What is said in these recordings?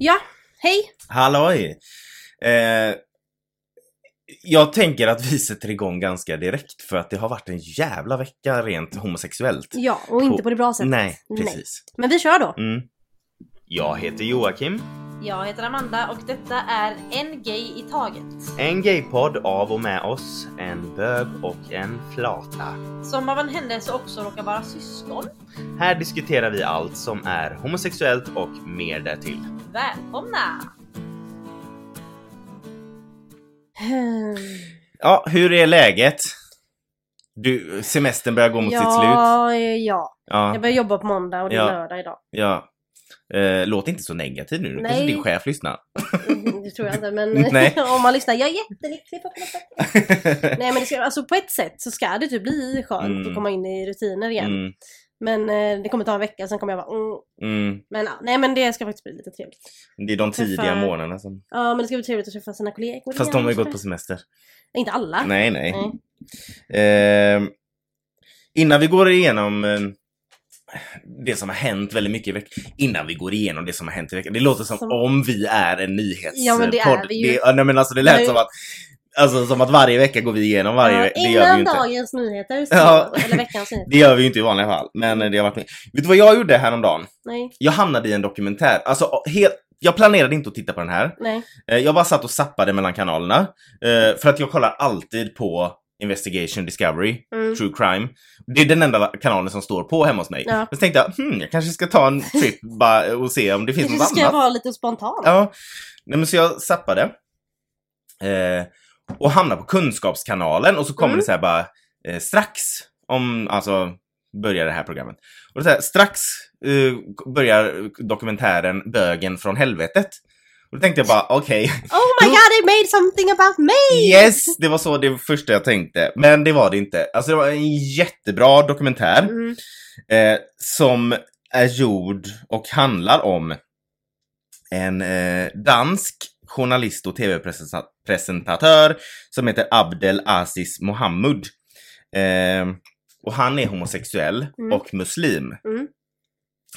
Ja, hej! Halloj! Eh, jag tänker att vi sätter igång ganska direkt för att det har varit en jävla vecka rent homosexuellt. Ja, och inte på det bra sättet. Nej, precis. Men vi kör då. Mm. Jag heter Joakim. Jag heter Amanda och detta är En Gay i Taget. En gaypodd av och med oss, en bög och en flata. Som av en händelse också råkar vara syskon. Här diskuterar vi allt som är homosexuellt och mer därtill. Välkomna! Ja, hur är läget? Du, semestern börjar gå mot sitt slut. Ja, ja. Ja, Jag börjar jobba på måndag och det är Ja. lördag idag. ja. Eh, låt inte så negativ nu, nu kanske din chef lyssnar. Mm, Det tror jag inte, men om man lyssnar. Jag är jättelycklig på Nej men det ska, alltså på ett sätt så ska det typ bli skönt Mm. att komma in i rutiner igen. mm, Men eh, det kommer ta en vecka, sen kommer jag vara mm. mm. Men ja, nej men det ska faktiskt bli lite trevligt. Det är de tidiga Träffa- månaderna som... Ja men det ska bli trevligt att träffa sina kollegor Fast de har ju gått på semester. Inte alla. Nej, nej. Nej. Eh, innan vi går igenom eh, det som har hänt väldigt mycket i veckan. Innan vi går igenom det som har hänt i veckan. Det låter som, Som- om vi är en nyhetspodd. Ja, men det är vi ju. Det, nej, men alltså det lät som att Alltså som att varje vecka går vi igenom varje Ja, vecka. Innan dagens nyheter, så, Ja. eller veckans nyheter. Det gör vi ju inte i vanliga fall. Men det har varit med. Vet du vad jag gjorde häromdagen? Nej, Jag hamnade i en dokumentär. Alltså helt... Jag planerade inte att titta på den här. nej. Eh, Jag bara satt och zappade mellan kanalerna. eh, För att jag kollar alltid på Investigation Discovery, Mm. True Crime. Det är den enda kanalen som står på hemma hos mig. Ja. Men så tänkte jag, hmm, jag kanske ska ta en trip bara och se om det finns Kanske något ska jag annat. vara lite spontan. Ja, Nej, men så jag zappade. Eh, och hamnade på Kunskapskanalen och så kommer Mm. det så här bara eh, strax om, alltså börjar det här programmet. Och det så här, strax eh, börjar dokumentären Bögen från helvetet. Och då tänkte jag bara, okej, Oh my god, they made something about me! Yes! Det var så det första jag tänkte. Men det var det inte. Alltså det var en jättebra dokumentär Mm. eh, som är gjord och handlar om en eh, dansk journalist och tv-presentatör som heter Abdel Aziz Mohammed. Eh, och han är homosexuell Mm. och muslim. Mm.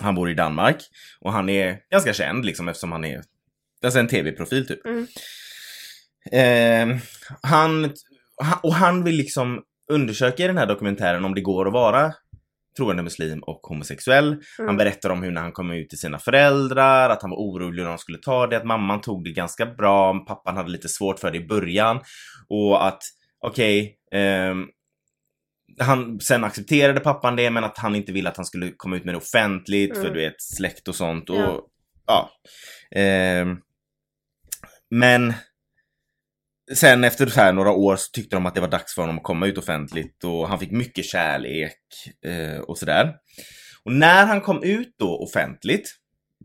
Han bor i Danmark och han är ganska känd liksom eftersom han är alltså en tv-profil typ. Mm. Eh, han, han- och han vill liksom undersöka i den här dokumentären om det går att vara troende muslim och homosexuell. Han Mm. berättar om hur när han kom ut till sina föräldrar, att han var orolig hur de skulle ta det, att mamman tog det ganska bra, pappan hade lite svårt för det i början. Och att, okej, ehm, han, sen accepterade pappan det men att han inte ville att han skulle komma ut med det offentligt för Mm. du vet släkt och sånt. Och, Ja. ja. Ehm, men sen efter så några år så tyckte de att det var dags för honom att komma ut offentligt och han fick mycket kärlek eh, och sådär. Och när han kom ut då offentligt,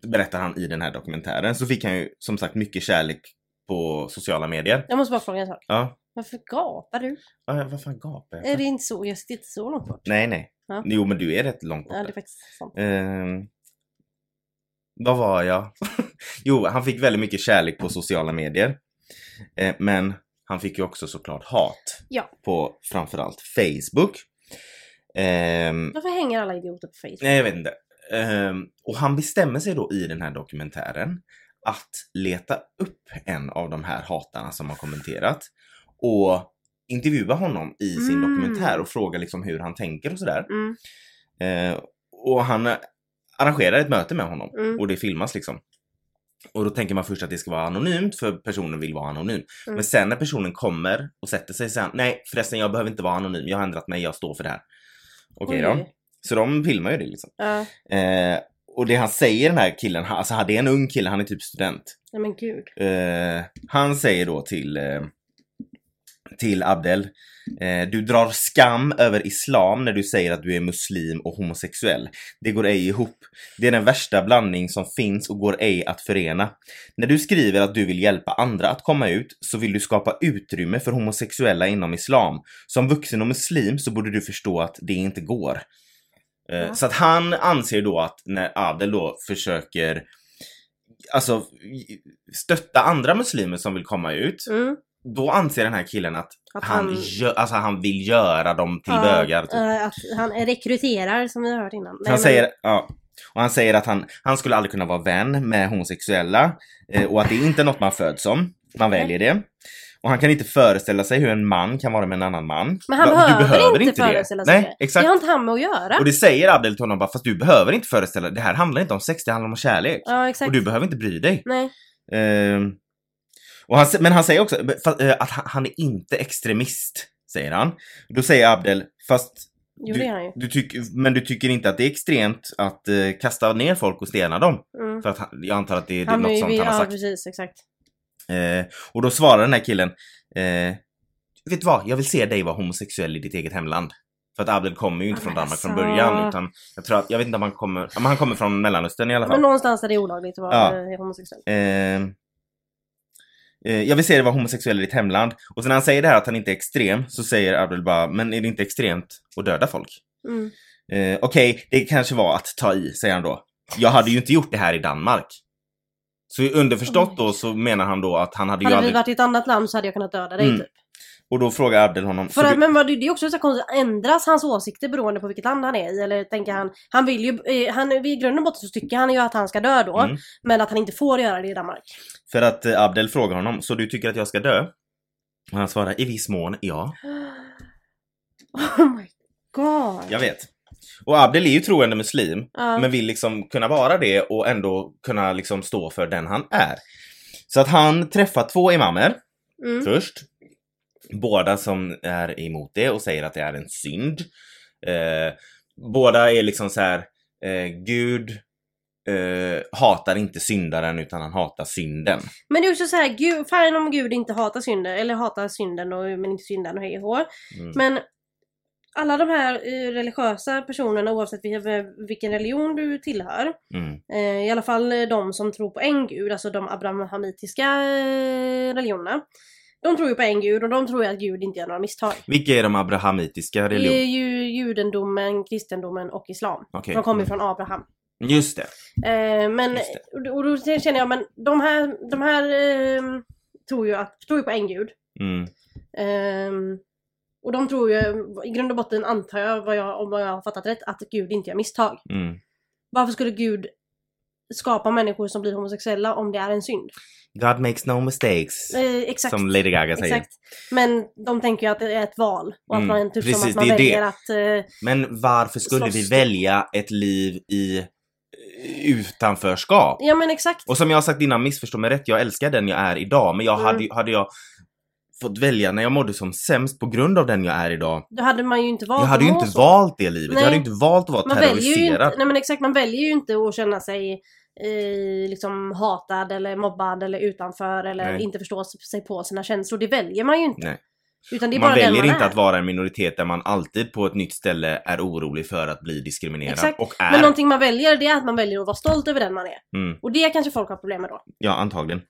berättar han i den här dokumentären, så fick han ju som sagt mycket kärlek på sociala medier. Jag måste bara fråga en sak. Ja, Varför gapar du? ja vad fan gapar jag Är det inte så? Jag sitter inte så långt bort. Nej, nej. Ja. Jo, men du är rätt långt Ja, det är faktiskt sant. Ehm, vad var jag? jo, han fick väldigt mycket kärlek på sociala medier. Eh, men han fick ju också såklart hat. Ja. På framförallt Facebook. Ehm, Varför hänger alla idioter på Facebook? nej, jag vet inte. Ehm, och han bestämmer sig då i den här dokumentären att leta upp en av de här hatarna som har kommenterat och intervjua honom i sin Mm. dokumentär och fråga liksom hur han tänker och sådär. Mm, Eh, och han eh, arrangerar ett möte med honom mm, och det filmas liksom. Och då tänker man först att det ska vara anonymt för personen vill vara anonym. Mm. Men sen när personen kommer och sätter sig sen, nej förresten jag behöver inte vara anonym, jag har ändrat mig, jag står för det här. Okej då. Oj. Så de filmar ju det liksom. Ja, Eh, och det han säger den här killen, alltså det är en ung kille, han är typ student. nej men gud. Eh, han säger då till, eh, till Abdel, eh, du drar skam över islam när du säger att du är muslim och homosexuell. Det går ej ihop. Det är den värsta blandning som finns och går ej att förena. När du skriver att du vill hjälpa andra att komma ut så vill du skapa utrymme för homosexuella inom islam. Som vuxen och muslim så borde du förstå att det inte går. Eh, Ja. Så att han anser då att när Adel då försöker alltså stötta andra muslimer som vill komma ut, Mm. Då anser den här killen att, Att han, han- alltså han vill göra dem till Ja, bögar. Typ. eh, att han rekryterar som vi har hört innan. Nej, han men- säger, ja, Och han säger att han, han skulle aldrig kunna vara vän med homosexuella eh, och att det är inte något man föds som. Man väljer det. Och han kan inte föreställa sig hur en man kan vara med en annan man. Men han Va- behöver, inte föreställa sig Nej, det. exakt. Det har inte han med att göra. Och det säger Abdel till honom bara, fast du behöver inte föreställa dig. Det här handlar inte om sex, det handlar om kärlek. Ja, exakt. Och du behöver inte bry dig. Nej. Och han, men han säger också eh, att han, är inte extremist, säger han. Då säger Abdel, fast Jo, det är han ju. du tycker, men du tycker inte att det är extremt att eh, kasta ner folk och stena dem? Mm. För att han, jag antar att det, är Han något är sånt han har ja sagt. precis, exakt. Eh, och då svarar den här killen, eh, vet du vad, jag vill se dig vara homosexuell i ditt eget hemland. För att Abdel kommer ju inte Ja, från Danmark från alltså. början utan jag tror att, jag vet inte om han kommer, ja, men han kommer från Mellanöstern i alla fall. Men någonstans där det är olagligt att vara Ja. homosexuell. Eh, jag vill se dig vara homosexuell i ditt hemland. Och sen när han säger det här att han inte är extrem så säger Abdel bara, men är det inte extremt att döda folk? Mm. Eh, Okej, det kanske var att ta i, säger han då. Jag hade ju inte gjort det här i Danmark. Så underförstått då så menar han då att han hade ju Hade vi aldrig... varit i ett annat land så hade jag kunnat döda dig Mm. typ. Och då frågar Abdel honom... För du- men vad, det är också så konstigt, ändras hans åsikter beroende på vilket land han är i? Eller tänker han, han vill ju, eh, han, i grund och botten så tycker han ju att han ska dö då, Mm. men att han inte får göra det i Danmark. För att eh, Abdel frågar honom, så du tycker att jag ska dö? Och han svarar, i viss mån, ja. Oh my god. Jag vet. Och Abdel är ju troende muslim, Ja. men vill liksom kunna vara det och ändå kunna liksom stå för den han är. Så att han träffar två imamer Mm. först. Båda som är emot det och säger att det är en synd. Eh, båda är liksom så här, eh, Gud eh, hatar inte syndaren utan han hatar synden. Men det är också så här, Gud, fan om Gud inte hatar synden, eller hatar synden och, men inte synden och hej och. Mm. Men alla de här eh, religiösa personerna oavsett vil- vilken religion du tillhör, Mm. eh, i alla fall de som tror på en gud, alltså de abrahamitiska religionerna. De tror ju på en gud och de tror ju att Gud inte gör några misstag. Vilka är de abrahamitiska Det är religionerna? ju judendomen, kristendomen och islam. Okej. De kommer ju från Abraham. Just det. Eh, men, Just då- och då känner jag, men de här, de här eh, tror, ju att, tror ju på en gud. Mm. Ehm, och de tror ju, i grund och botten antar jag, vad jag, om jag har fattat rätt, att Gud inte gör misstag. Mm. Varför skulle Gud skapa människor som blir homosexuella om det är en synd? God makes no mistakes. Eh, exakt. Som Lady Gaga säger. Exakt. Men de tänker ju att det är ett val. Och att Mm, man, typ som precis, att man det väljer det. att... Eh, Men varför skulle vi Slåss. välja ett liv i eh, utanförskap? ja men exakt. Och som jag har sagt innan, missförstå mig rätt, jag älskar den jag är idag. Men jag Mm. hade, hade jag fått välja när jag mådde som sämst på grund av den jag är idag. Då hade man ju inte valt Jag hade ju inte så. valt det livet. Nej. Jag hade ju inte valt att vara Man terroriserad. inte, nej men exakt, man väljer ju inte att känna sig eh, liksom hatad eller mobbad eller utanför eller Nej. inte förstå sig på sina känslor. Det väljer man ju inte. Nej. Utan det är man bara den väljer man inte är. att vara en minoritet där man alltid på ett nytt ställe är orolig för att bli diskriminerad. Exakt. Och är. Men någonting man väljer det är att man väljer att vara stolt över den man är. Mm. Och det kanske folk har problem med då. Ja, antagligen.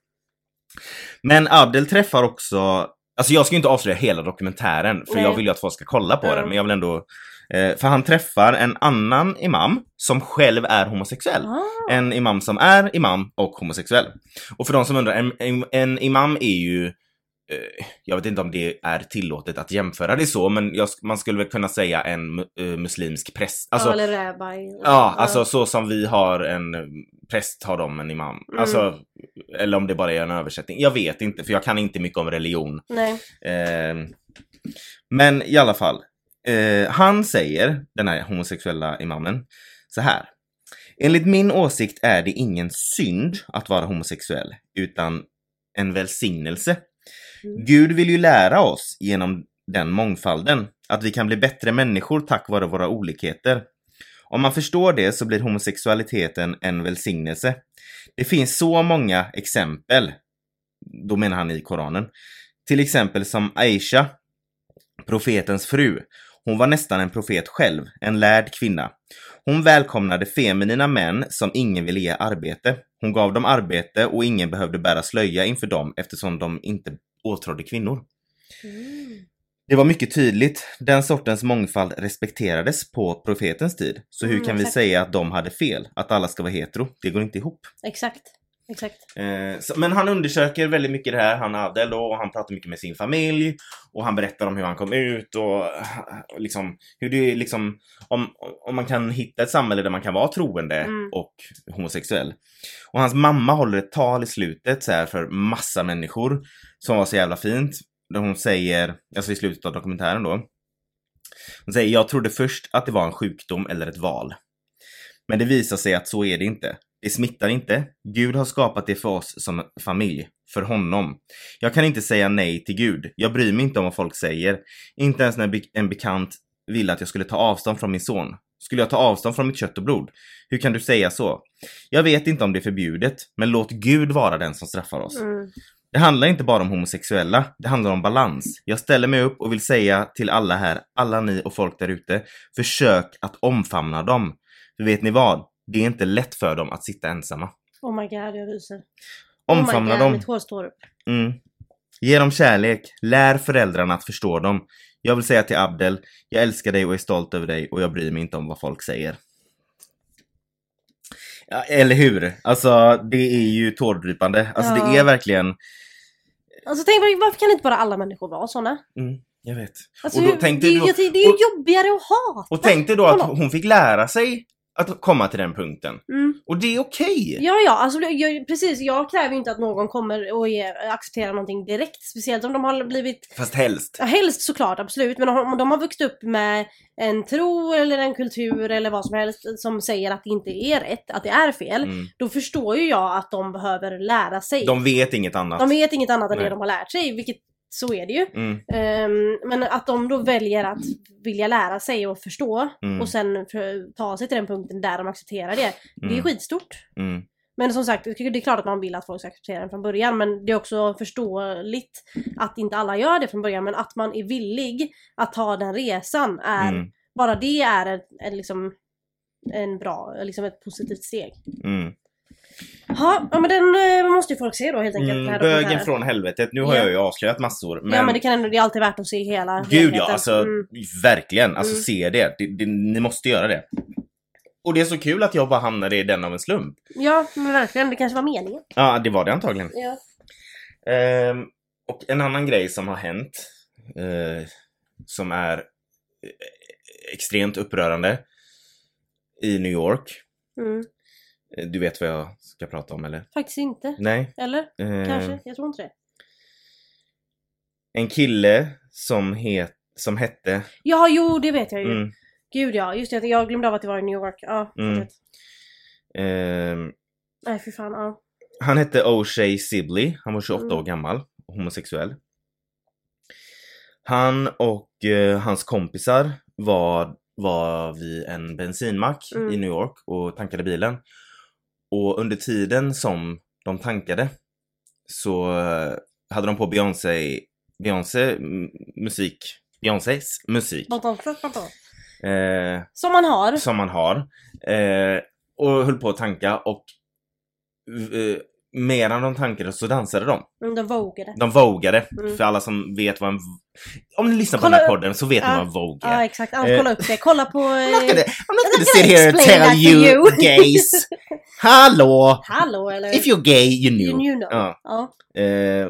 Men Abdel träffar också, alltså jag ska ju inte avslöja hela dokumentären för Nej. jag vill ju att folk ska kolla på Ja. den, men jag vill ändå eh, för han träffar en annan imam som själv är homosexuell. Ah. En imam som är imam och homosexuell. Och för de som undrar, en, en, en imam är ju eh, jag vet inte om det är tillåtet att jämföra det så, men jag, man skulle väl kunna säga en eh, muslimsk präst. Alltså, ja, eller rabbi. Ja, alltså så som vi har en präst har de en imam. Mm. Alltså, eller om det bara är en översättning. Jag vet inte, för jag kan inte mycket om religion. Eh, men i alla fall. Eh, han säger, den här homosexuella imamen, så här. Enligt min åsikt är det ingen synd att vara homosexuell, utan en välsignelse. Mm. Gud vill ju lära oss genom den mångfalden att vi kan bli bättre människor tack vare våra olikheter. Om man förstår det så blir homosexualiteten en välsignelse. Det finns så många exempel, då menar han i Koranen, till exempel som Aisha, profetens fru. Hon var nästan en profet själv, en lärd kvinna. Hon välkomnade feminina män som ingen ville ge arbete. Hon gav dem arbete och ingen behövde bära slöja inför dem eftersom de inte åtrådde kvinnor. Mm. Det var mycket tydligt. Den sortens mångfald respekterades på profetens tid. Så hur Mm, kan vi exakt. säga att de hade fel? Att alla ska vara hetero? Det går inte ihop. Exakt. exakt. Eh, så, men han undersöker väldigt mycket det här, han Adel då, och han pratar mycket med sin familj. Och han berättar om hur han kom ut och eh, liksom hur det är liksom om, om man kan hitta ett samhälle där man kan vara troende Mm. och homosexuell. Och hans mamma håller ett tal i slutet så här för massa människor som var så jävla fint. Där hon säger, alltså i slutet av dokumentären då. Hon säger, jag trodde först att det var en sjukdom eller ett val. Men det visar sig att så är det inte. Det smittar inte. Gud har skapat det för oss som familj. För honom. Jag kan inte säga nej till Gud. Jag bryr mig inte om vad folk säger. Inte ens när en bekant ville att jag skulle ta avstånd från min son. Skulle jag ta avstånd från mitt kött och blod? Hur kan du säga så? Jag vet inte om det är förbjudet, men låt Gud vara den som straffar oss. Mm. Det handlar inte bara om homosexuella, det handlar om balans. Jag ställer mig upp och vill säga till alla här, alla ni och folk där ute, försök att omfamna dem. För vet ni vad? Det är inte lätt för dem att sitta ensamma. Oh my god, jag ryser. Omfamna oh god, dem. Mitt hår står upp. Mm. Ge dem kärlek. Lär föräldrarna att förstå dem. Jag vill säga till Abdel, jag älskar dig och är stolt över dig och jag bryr mig inte om vad folk säger. Ja, eller hur? Alltså, det är ju tårdrypande. Alltså, Ja. det är verkligen... Alltså tänk var- varför kan inte bara alla människor vara såna? Mm, jag vet. Alltså, Och då hur- tänkte det, ju- det, det är ju jobbigare att hata. Och tänk dig då att hon fick lära sig att komma till den punkten. Mm. Och det är okej! Ja, ja, alltså jag, precis. Jag kräver ju inte att någon kommer och ger, accepterar någonting direkt. Speciellt om de har blivit Fast helst. Ja, helst såklart, absolut. Men om de har vuxit upp med en tro eller en kultur eller vad som helst som säger att det inte är rätt, att det är fel. Mm. Då förstår ju jag att de behöver lära sig. De vet inget annat. De vet inget annat än Nej. det de har lärt sig, vilket så är det ju. Mm, Ehm, men att de då väljer att vilja lära sig och förstå Mm. och sen för, ta sig till den punkten där de accepterar det. Det är Mm. skitstort. mm, Men som sagt, det är klart att man vill att folk ska acceptera den från början men det är också förståeligt att inte alla gör det från början men att man är villig att ta den resan är, mm, bara det är ett, ett, liksom en bra, liksom ett positivt steg. Ha, ja men den eh, måste ju folk se då helt enkelt. Mm, här bögen dokumentären. från helvetet. Nu har Ja. jag ju avslöjat massor. Men, Ja men det kan ändå, det är alltid värt att se hela Gud ja, alltså Mm. verkligen. Alltså Mm. se det. Det, det. Ni måste göra det. Och det är så kul att jag bara hamnade i den av en slump. Ja men verkligen, det kanske var meningen. Ja, det var det antagligen. Ja. Ehm, och en annan grej som har hänt, eh, som är eh, extremt upprörande i New York. Mm. Eh, Du vet vad jag ska prata om eller? Faktiskt inte. Nej. Eller? Eh, Kanske? Jag tror inte det. En kille som, het, som hette... Ja, jo det vet jag ju. Mm, Gud ja, just det. Jag glömde av att det var i New York. Ja, Mm. ehm, Nej fy fan, ja. Han hette O'Shea Sibley, han var 28 Mm. år gammal, homosexuell. Han och eh, hans kompisar var, var vid en bensinmack Mm. i New York och tankade bilen. Och under tiden som de tankade så eh, hade de på Beyoncé, Beyoncé musik, Beyoncés musik. Eh, Som man har. som man har. Eh, och höll på att tanka och eh, medan de tankade så dansade de. Mm, De vågade. De vågade. Mm. För alla som vet vad en... Om ni lyssnar på Kolla den här podden så vet ni Ja. vad en vogue Ja är. exakt, Eh, kolla upp det. Kolla på... I'm not Eh, gonna, I'm not gonna sit here and tell you, you. gays. Hallå! hallå eller? If you're gay you knew. you knew know. Ja. Eh,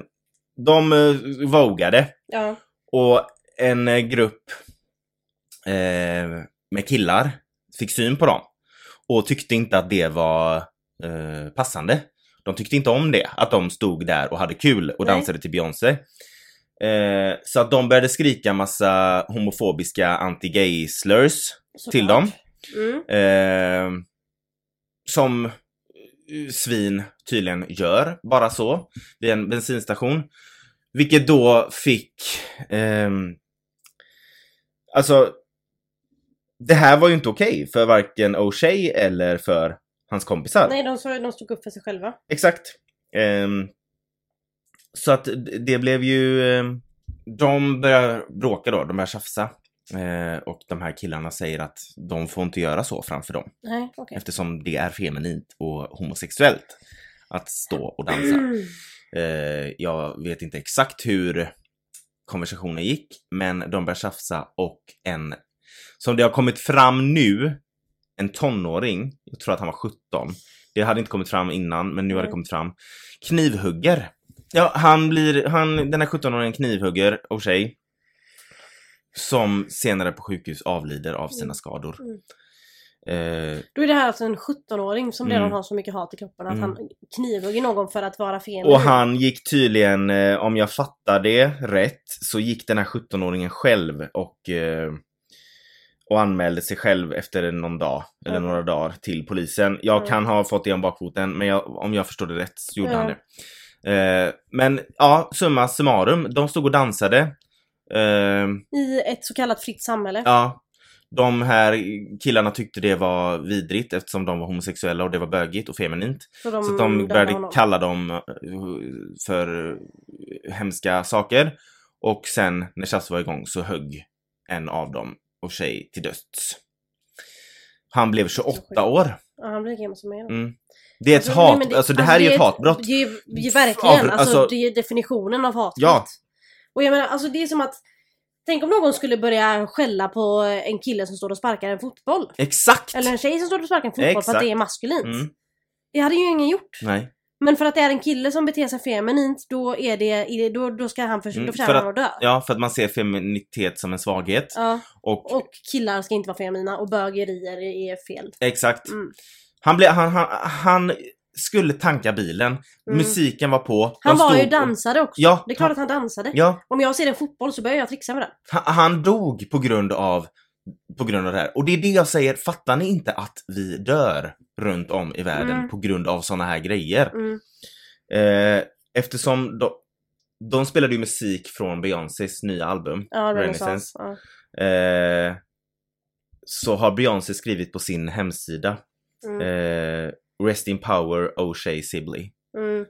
de eh, vågade. ja. Och en eh, grupp eh, med killar fick syn på dem. Och tyckte inte att det var eh, passande. De tyckte inte om det, att de stod där och hade kul och Nej. dansade till Beyoncé. Eh, så att de började skrika massa homofobiska anti-gay slurs till dem. Mm. Eh, som eh, svin tydligen gör, bara så, vid en bensinstation. Vilket då fick... ehm, alltså... Det här var ju inte okej för varken O'Shea eller för hans kompisar. Nej, de, de stod upp för sig själva. Exakt. Ehm, så att det blev ju... ehm, de börjar bråka då, de börjar tjafsa. Eh, och de här killarna säger att de får inte göra så framför dem. Nej, okej. Eftersom det är feminint och homosexuellt att stå och dansa. Mm. Jag vet inte exakt hur konversationen gick, men de började tjafsa och en, som det har kommit fram nu, en tonåring, jag tror att han var 17, det hade inte kommit fram innan men nu har det kommit fram, knivhugger. Ja, han blir, han, den här 17-åringen knivhugger O'Shea. Som senare på sjukhus avlider av sina Mm. skador. Mm. Eh, Då är det här alltså en 17-åring som redan Mm. har så mycket hat i kroppen att Mm. han knivhugger någon för att vara feminin. och han gick tydligen, eh, om jag fattar det rätt, så gick den här 17-åringen själv och eh, och anmälde sig själv efter någon dag, eller Mm. några dagar, till polisen. Jag Mm. kan ha fått det om bakfoten, men jag, om jag förstår det rätt så gjorde Ja. han det. Eh, men ja, summa summarum, de stod och dansade. Eh, I ett så kallat fritt samhälle. ja, de här killarna tyckte det var vidrigt eftersom de var homosexuella och det var bögigt och feminint. Så de, Så de började honom. kalla dem eh, för hemska saker. Och sen när tjafset var igång så högg en av dem och tjej till döds. Han blev 28 år. Ja, han blir lika gammal som då. Mm. Det är ett Alltså, nej, hat, men alltså det här är ju ett hatbrott. Det är ju det verkligen, Av- alltså, alltså- det är definitionen av hatbrott. Ja. Och jag menar, alltså det är som att Tänk om någon skulle börja skälla på en kille som står och sparkar en fotboll. Exakt! Eller en tjej som står och sparkar en fotboll för att Exakt. det är maskulint. Mm. Det hade ju ingen gjort. Nej. Men för att det är en kille som beter sig feminint, då är det, då, då ska han för, Mm, då för förtjänar att- han att dö. Ja, för att man ser feminitet som en svaghet. Ja, Och, och killar ska inte vara feminina och bögerier är fel. exakt. Mm. Han, blev, han, han, han skulle tanka bilen. Mm. Musiken var på. Han var ju dansare också. Ja, det är klart att han dansade. Ja, Om jag ser en fotboll så börjar jag trixa med den. Han, han dog på grund av på grund av det här. Och det är det jag säger, fattar ni inte att vi dör runt om i världen Mm. på grund av såna här grejer? Mm. Eh, eftersom de, de spelade ju musik från Beyoncés nya album, Ja, Renaissance. Ja. Eh, så har Beyoncé skrivit på sin hemsida Mm. eh, Rest in power O'Shea Sibley. Mm.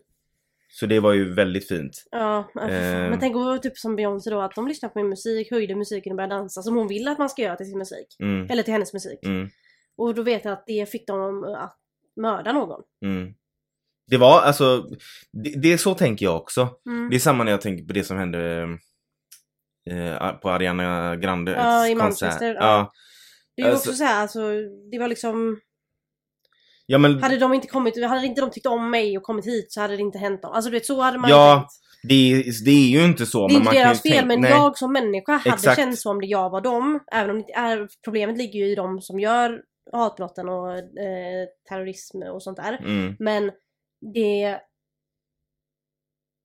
Så det var ju väldigt fint. Ja. Eh. men tänk att vara typ som Beyoncé då, att de lyssnar på min musik, höjde musiken och började dansa som hon vill att man ska göra till sin musik. Mm, Eller till hennes musik. mm, Och då vet jag att det fick dem att mörda någon. mm. Det var alltså, det, det är så tänker jag också. Mm. Det är samma när jag tänker på det som hände eh, på Ariana Grande Ja, i. Manchester, ja. Ja. Det är ju Alltså- också såhär, alltså, det var liksom... ja men Hade de inte kommit, hade inte de tyckt om mig och kommit hit så hade det inte hänt dem. Alltså du vet, så hade man Ja, ju tänkt. det, är- det är ju inte så. Det är men inte deras fel, tänka- men nej. jag som människa hade Exakt. känt som om det jag var dem. Även om är, problemet ligger ju i de som gör hatbrotten och eh, terrorism och sånt där. Mm, Men det...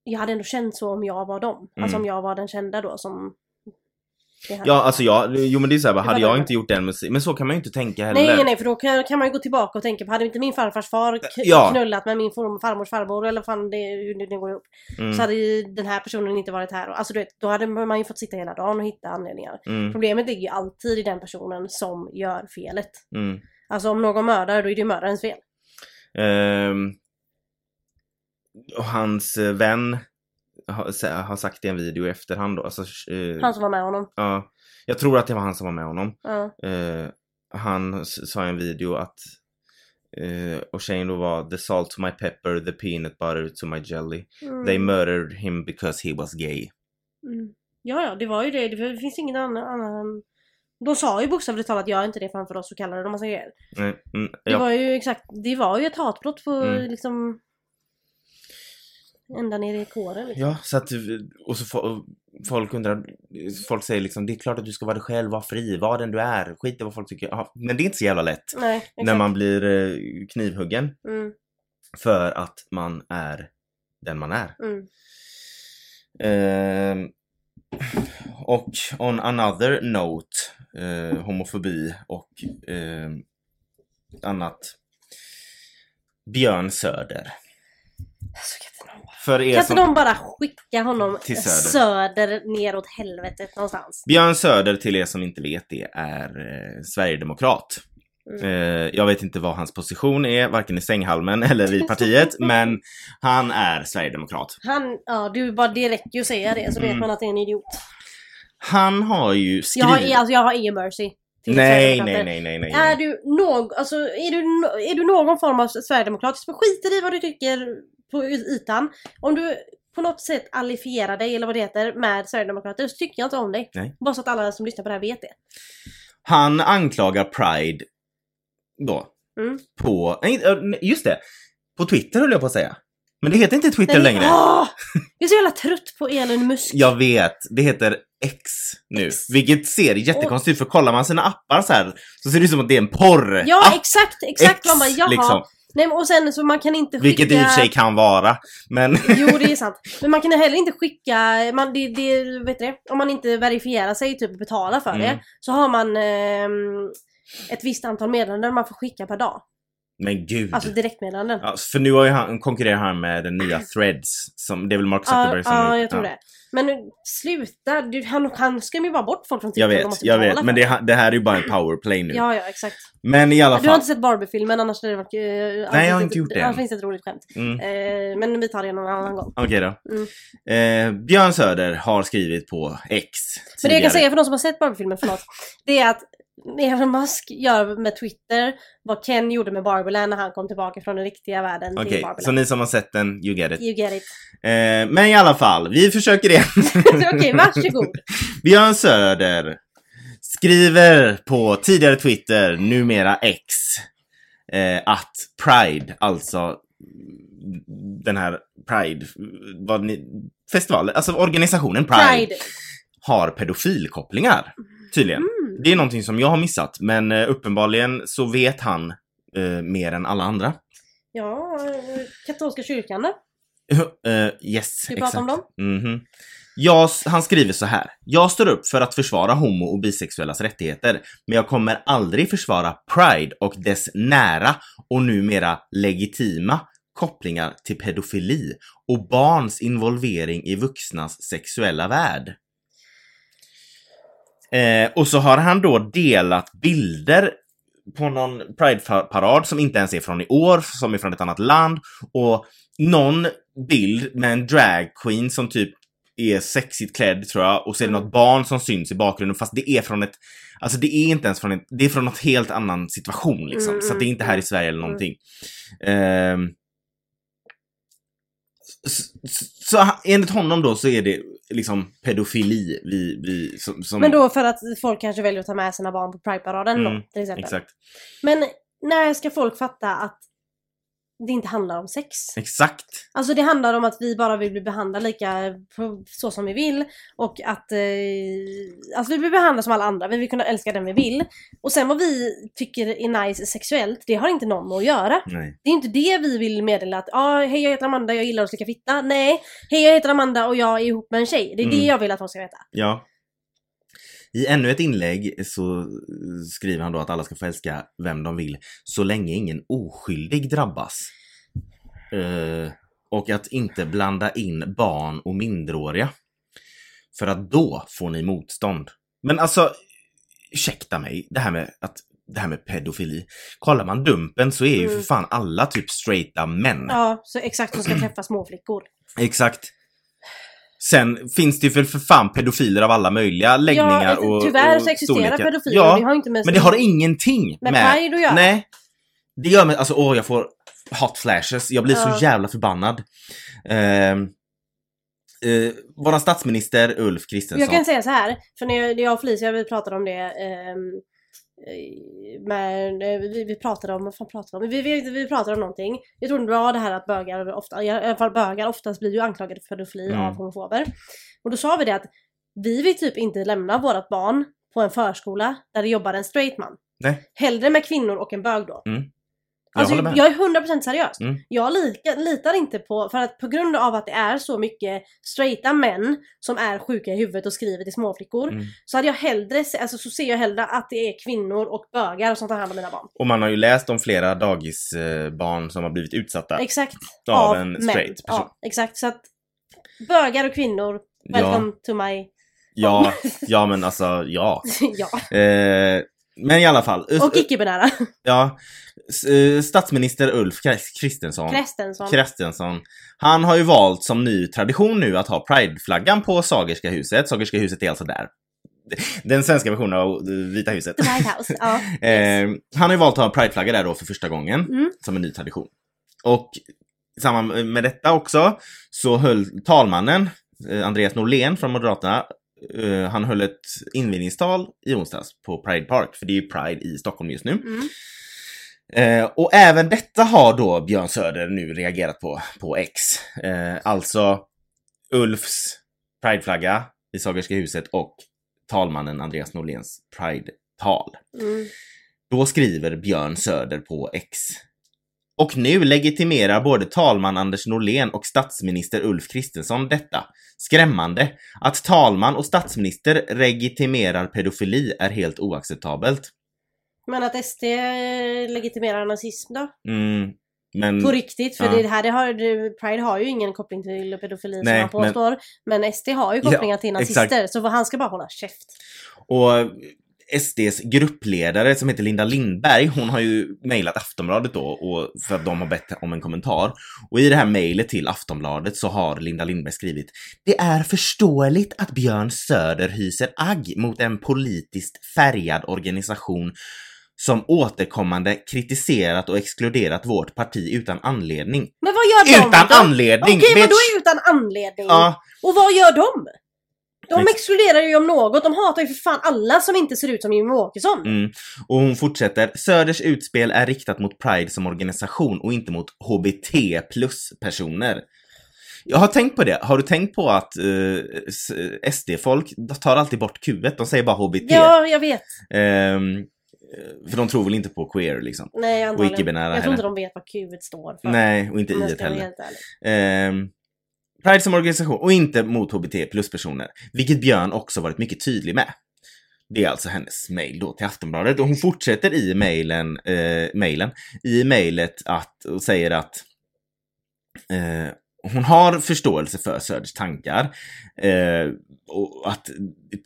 Jag hade ändå känt så om jag var dem. Alltså Mm. om jag var den kända då som... det ja, alltså jag, jo men det är såhär, hade jag inte gjort den musik, men så kan man ju inte tänka heller. Nej, nej, för då kan, kan man ju gå tillbaka och tänka på, hade inte min farfars far Ja. knullat med min far- farmors farbror eller fan det, hur det nu går ihop. Mm, Så hade ju den här personen inte varit här. Alltså du vet, då hade man ju fått sitta hela dagen och hitta anledningar. mm, Problemet ligger ju alltid i den personen som gör felet. mm. Alltså om någon mördar, då är det ju mördarens fel. Ehm, och hans eh, vän har, sagt i en video i efterhand då, alltså, eh, Han som var med honom. ja, jag tror att det var han som var med honom. Ja. Eh, han sa i en video att eh, och Shane då var the salt to my pepper, the peanut butter to my jelly. Mm. They murdered him because he was gay. Mm. Ja, ja, det var ju det. Det finns inget annat än... De sa ju bokstavligt talat gör inte det framför oss och kallade dem massa grejer. Mm, mm, Det ja. var ju exakt, det var ju ett hatbrott på Mm. liksom... Ända ner i kåren liksom. ja, så att, och så fo- folk undrar, folk säger liksom det är klart att du ska vara dig själv, var fri, var den du är, skit i vad folk tycker. Ja, men det är inte så jävla lätt Nej, när man blir eh, knivhuggen Mm, för att man är den man är. mm. Ehm, och on another note, eh, homofobi och ehm, annat. Björn Söder. Alltså, kan inte För er Kan inte som... de bara skicka honom Till söder. söder neråt helvetet någonstans? Björn Söder, till er som inte vet det, är eh, Sverigedemokrat. Mm. Eh, jag vet inte vad hans position är, varken i sänghalmen eller i partiet, men han är Sverigedemokrat. Han, ja du bara räcker ju att säga det så vet Mm. man att det är en idiot. Han har ju Jag skrivit... har, alltså, jag har ingen mercy. nej, nej, nej, nej, nej. Är du, någ, alltså, är, du, är du någon form av sverigedemokrat, skiter i vad du tycker på ytan. Om du på något sätt allifierar dig, eller vad det heter, med sverigedemokrater så tycker jag inte om dig. Nej. Bara så att alla som lyssnar på det här vet det. Han anklagar Pride då. Mm. På, nej, nej, just det. På Twitter höll jag på att säga. Men det heter inte Twitter Nej, längre. åh! jag är så jävla trött på Elon Musk. Jag vet, det heter X nu. X. Vilket ser jättekonstigt ut för kollar man sina appar så här så ser det ut som att det är en porr. Ja, app, exakt, exakt. X, man bara, jaha. liksom. Nej, och sen så man kan inte skicka... Vilket i och för sig kan vara. Men Jo, det är sant. Men man kan heller inte skicka, man, det, det, vet du? Om man inte verifierar sig typ betalar för Mm. det, så har man ehm, ett visst antal meddelanden man får skicka per dag. Men gud. Alltså direktmeddelanden. Ja, för nu har ju han, konkurrerar han med den nya Threads. Som, det är väl Mark Ja, Zuckerberg som... ja, jag tror det. Men nu, sluta, du, han, han skrämmer ju bara bort folk från TikTok. Jag vet, jag vet. Men det, det här är ju bara en powerplay nu. Ja, ja, exakt. Men i alla Du har fall. inte sett Barbie-filmen, annars hade det varit... Uh, Nej, jag har inte gjort det. Annars finns ett roligt skämt. Mm. Eh, men vi tar det någon annan gång. Okej då. Mm. Eh, Björn Söder har skrivit på X Men det jag kan tidigare. säga för de som har sett Barbie-filmen, förlåt. Det är att Elon Musk gör med Twitter vad Ken gjorde med Barbieland när han kom tillbaka från den riktiga världen till Okej, så ni som har sett den, you get it. You get it. Eh, men i alla fall, vi försöker igen. Okej, varsågod. Björn Söder skriver på tidigare Twitter, numera X, eh, att Pride, alltså den här Pride, vad ni, festivalen, alltså organisationen Pride, Pride. har pedofilkopplingar. Tydligen. Mm. Det är någonting som jag har missat, men eh, uppenbarligen så vet han eh, mer än alla andra. Ja, eh, katolska kyrkan då? Eh, yes, Ska vi prata om dem? Mhm. Jag, han skriver så här. Jag står upp för att försvara homo och bisexuellas rättigheter, men jag kommer aldrig försvara Pride och dess nära och numera legitima kopplingar till pedofili och barns involvering i vuxnas sexuella värld. Eh, och så har han då delat bilder på någon Pride-parad som inte ens är från i år, som är från ett annat land. Och någon bild med en drag queen som typ är sexigt klädd tror jag och så är det något barn som syns i bakgrunden fast det är från ett Alltså det är inte ens från ett, det är från något helt annan situation liksom. Mm, så det är inte här i Sverige eller mm. någonting. Så, så, enligt honom då så är det liksom pedofili vi, vi som, som Men då för att folk kanske väljer att ta med sina barn på Pride-paraden Mm, då, till exempel. Exakt. Men när ska folk fatta att det inte handlar om sex? Exakt. Alltså det handlar om att vi bara vill bli behandlade lika på- så som vi vill och att eh, alltså vi vill behandlas som alla andra, vi vill kunna älska den vi vill. Och sen vad vi tycker är nice sexuellt, det har inte någon med att göra. Nej. Det är inte det vi vill meddela att ah, hej jag heter Amanda, jag gillar att slicka fitta. Nej, hej jag heter Amanda och jag är ihop med en tjej. Det är det Mm. jag vill att de ska veta. Ja. I ännu ett inlägg så skriver han då att alla ska få älska vem de vill så länge ingen oskyldig drabbas. Eh, och att inte blanda in barn och minderåriga. För att då får ni motstånd. Men alltså, ursäkta mig, det här med att det här med pedofili. Kollar man Dumpen så är ju Mm. för fan alla typ straighta män. Ja, så exakt som ska träffa småflickor. Exakt. Sen finns det ju för, för fan pedofiler av alla möjliga läggningar ja, och tyvärr och så existerar storlekar. pedofiler Ja, det har inte med men det har ingenting med med... Pride att göra. Nej. Det gör mig, alltså åh jag får hot flashes. Jag blir Ja. så jävla förbannad. Ehm, eh, våran statsminister Ulf Kristersson. Jag kan säga så här, för när jag, och Felicia vi pratade om det eh, men eh, vi, vi pratade om, vad fan pratade vi om? Vi, vi, vi pratade om någonting. Jag tror det var det här att bögar ofta, i alla fall bögar oftast blir ju anklagade för pedofili Mm. av homofober. Och då sa vi det att vi vill typ inte lämna vårat barn på en förskola där det jobbar en straight man. Nej. Hellre med kvinnor och en bög då. Mm. Jag Alltså, med. jag är 100% seriös. Mm. Jag lika, litar inte på, för att på grund av att det är så mycket straighta män som är sjuka i huvudet och skriver till småflickor. Mm. Så hade jag hellre, alltså så ser jag hellre att det är kvinnor och bögar som tar hand om mina barn. Och man har ju läst om flera dagisbarn som har blivit utsatta. Exakt. Av en straight person. Ja, exakt. Så att bögar och kvinnor, welcome to my... Ja, ja men alltså ja. ja. Eh, men i alla fall. Och icke-binära. Ja, eh, statsminister Ulf Kristensson. Kristensson, han har ju valt som ny tradition nu att ha Pride-flaggan på Sagerska huset. Sagerska huset är alltså där. Den svenska versionen av eh, Vita huset. The White House. Ja. Eh, han har ju valt att ha Pride-flagga där då för första gången, Mm. som en ny tradition. Och i samband med detta också så höll talmannen, Andreas Norlén från Moderaterna, eh, han höll ett invigningstal i onsdags på Pride Park, för det är ju Pride i Stockholm just nu. Mm. Eh, och även detta har då Björn Söder nu reagerat på, på X. Eh, alltså Ulfs prideflagga i Sagerska huset och talmannen Andreas Norléns pride-tal. Mm. Då skriver Björn Söder på X. Och nu legitimerar både talman Anders Norlén och statsminister Ulf Kristersson detta. Skrämmande. Att talman och statsminister legitimerar pedofili är helt oacceptabelt. Men att SD legitimerar nazism då? Mm, men... På riktigt, för Ja. det här det har, Pride har ju ingen koppling till pedofili som Nej, han påstår. Men, SD har ju Ja, kopplingar till nazister, exakt. så han ska bara hålla käft. Och SDs gruppledare som heter Linda Lindberg, hon har ju mejlat Aftonbladet då och för att de har bett om en kommentar. Och i det här mejlet till Aftonbladet så har Linda Lindberg skrivit Det är förståeligt att Björn Söder hyser agg mot en politiskt färgad organisation som återkommande kritiserat och exkluderat vårt parti utan anledning. Men vad gör de Utan då? anledning! Okej, vadå utan anledning? Ja, Och vad gör de? De Ex- exkluderar ju om något, de hatar ju för fan alla som inte ser ut som Jimmie Åkesson. Mm. Och hon fortsätter. Söders utspel är riktat mot Pride som organisation och inte mot HBT plus personer. Jag har tänkt på det. Har du tänkt på att eh, SD-folk tar alltid bort Q? De säger bara HBT. Ja, jag vet. Ehm, för de tror väl inte på queer liksom. Nej, Och antagligen. icke-binära Jag tror inte de vet vad Q står för. Nej, och inte I heller. Ehm, Pride som organisation och inte mot HBT plus personer. Vilket Björn också varit mycket tydlig med. Det är alltså hennes mail då till Aftonbladet och hon fortsätter i mailen, eh, mailen i mailet att, och säger att eh, hon har förståelse för Söders tankar eh, och att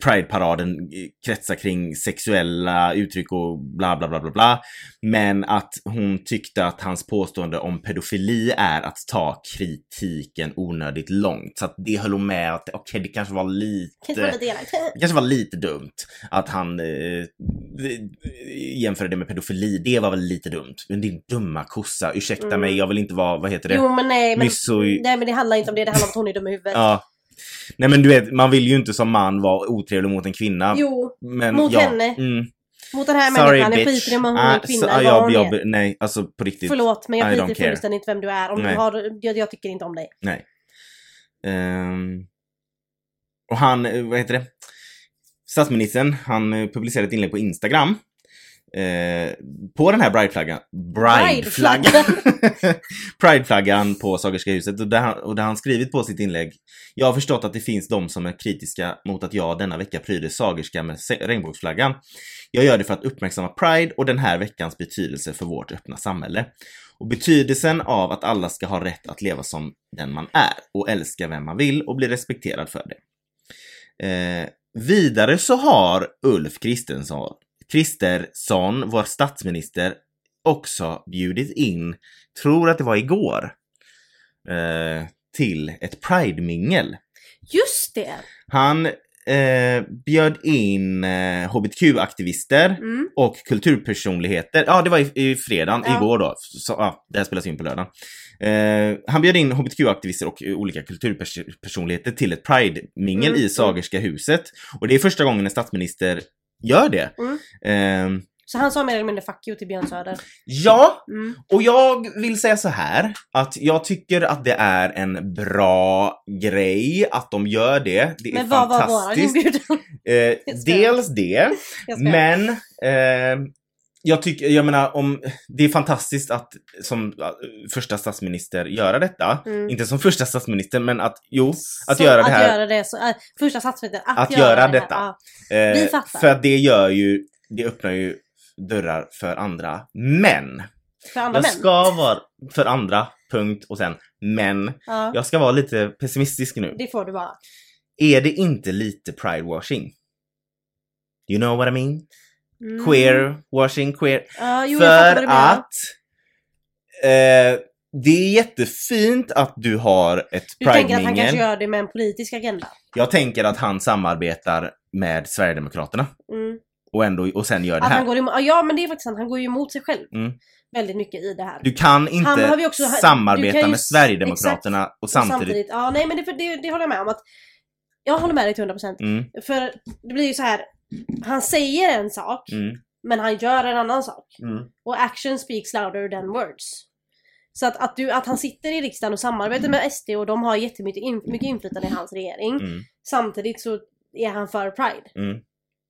Pride-paraden kretsar kring sexuella uttryck och bla bla bla bla bla. Men att hon tyckte att hans påstående om pedofili är att ta kritiken onödigt långt. Så att det höll hon med att okej, det kanske var lite Kanske var lite elakt. det kanske var lite dumt att han eh, jämförde det med pedofili. Det var väl lite dumt. Men din dumma kossa, ursäkta Mm. mig, jag vill inte vara, vad heter det? Jo men nej, men, Mysso... nej men det handlar inte om det, det handlar om att hon är dum i huvudet. Ja. Nej men du vet, man vill ju inte som man vara otrevlig mot en kvinna. Jo, men, mot ja. henne. Mm. mot den här Sorry människan, jag bitch. skiter i om hon är Ah, kvinna så- eller ja, vad hon jag, är. Nej, alltså på riktigt. Förlåt men jag skiter fullständigt vem du är. Om Nej. du har, jag, jag tycker inte om dig. Nej. Ehm, och han, eh, vad heter det? Statsministern, han eh, publicerade ett inlägg på Instagram. Eh, på den här Pride-flaggan. Pride-flaggan! Pride-flaggan på Sagerska huset. Och där, han, och där han skrivit på sitt inlägg. Jag har förstått att det finns de som är kritiska mot att jag denna vecka pryder Sagerska med regnbågsflaggan. Jag gör det för att uppmärksamma Pride och den här veckans betydelse för vårt öppna samhälle. Och betydelsen av att alla ska ha rätt att leva som den man är och älska vem man vill och bli respekterad för det. Eh, vidare så har Ulf Kristensson, Kristersson, vår statsminister, också bjudit in, tror att det var igår, eh, till ett Pride-mingel. Just det! Han eh, bjöd in eh, HBTQ-aktivister Mm. och kulturpersonligheter. Ja, det var i, i fredagen, Ja. igår då. Så, ja, det här spelas in på lördagen. Eh, han bjöd in HBTQ-aktivister och olika kulturpersonligheter till ett Pride-mingel Mm, i Sagerska huset. Och det är första gången en statsminister gör det. Mm. Eh, Så han sa mer eller mindre fuck you till Björn Söder. ja, Mm. och jag vill säga så här att jag tycker att det är en bra grej att de gör det. Det är Men vad var våran inbjudan? Eh, dels det, men eh, jag tycker, jag menar om, det är fantastiskt att som eh, första statsminister göra detta. Mm. Inte som första statsminister, men att, jo, att Så göra det Att här. göra det, så, äh, första statsministern, att, Att göra, göra det detta. Här. Ja. Eh. För att det gör ju, det öppnar ju dörrar för andra. Men! För andra Jag män. ska vara, för andra, punkt, och sen, men. Ja. Jag ska vara lite pessimistisk nu. Det får du vara. Är det inte lite pride-washing? You know what I mean? Mm. Queer. Ja, jo, jag fattar För att eh, det är jättefint att du har ett Du tänker att han kanske gör det med en politisk agenda? Jag tänker att han samarbetar med Sverigedemokraterna Mm. och, ändå, och sen gör det Att han här. går emot, ja men det är faktiskt sant, han går ju emot sig själv. Mm. Väldigt mycket i det här. Du kan inte Han också- samarbeta kan ju med Sverigedemokraterna och Och samtidigt... ja nej men det, det, det håller jag med om att jag håller med dig till 100% Mm, För det blir ju så här. Han säger en sak mm, Men han gör en annan sak. Mm. Och action speaks louder than words. Så att, att, du, att han sitter i riksdagen och samarbetar med SD och de har jättemycket in, mycket inflytande i hans regering. Mm. Samtidigt så är han för Pride. Mm.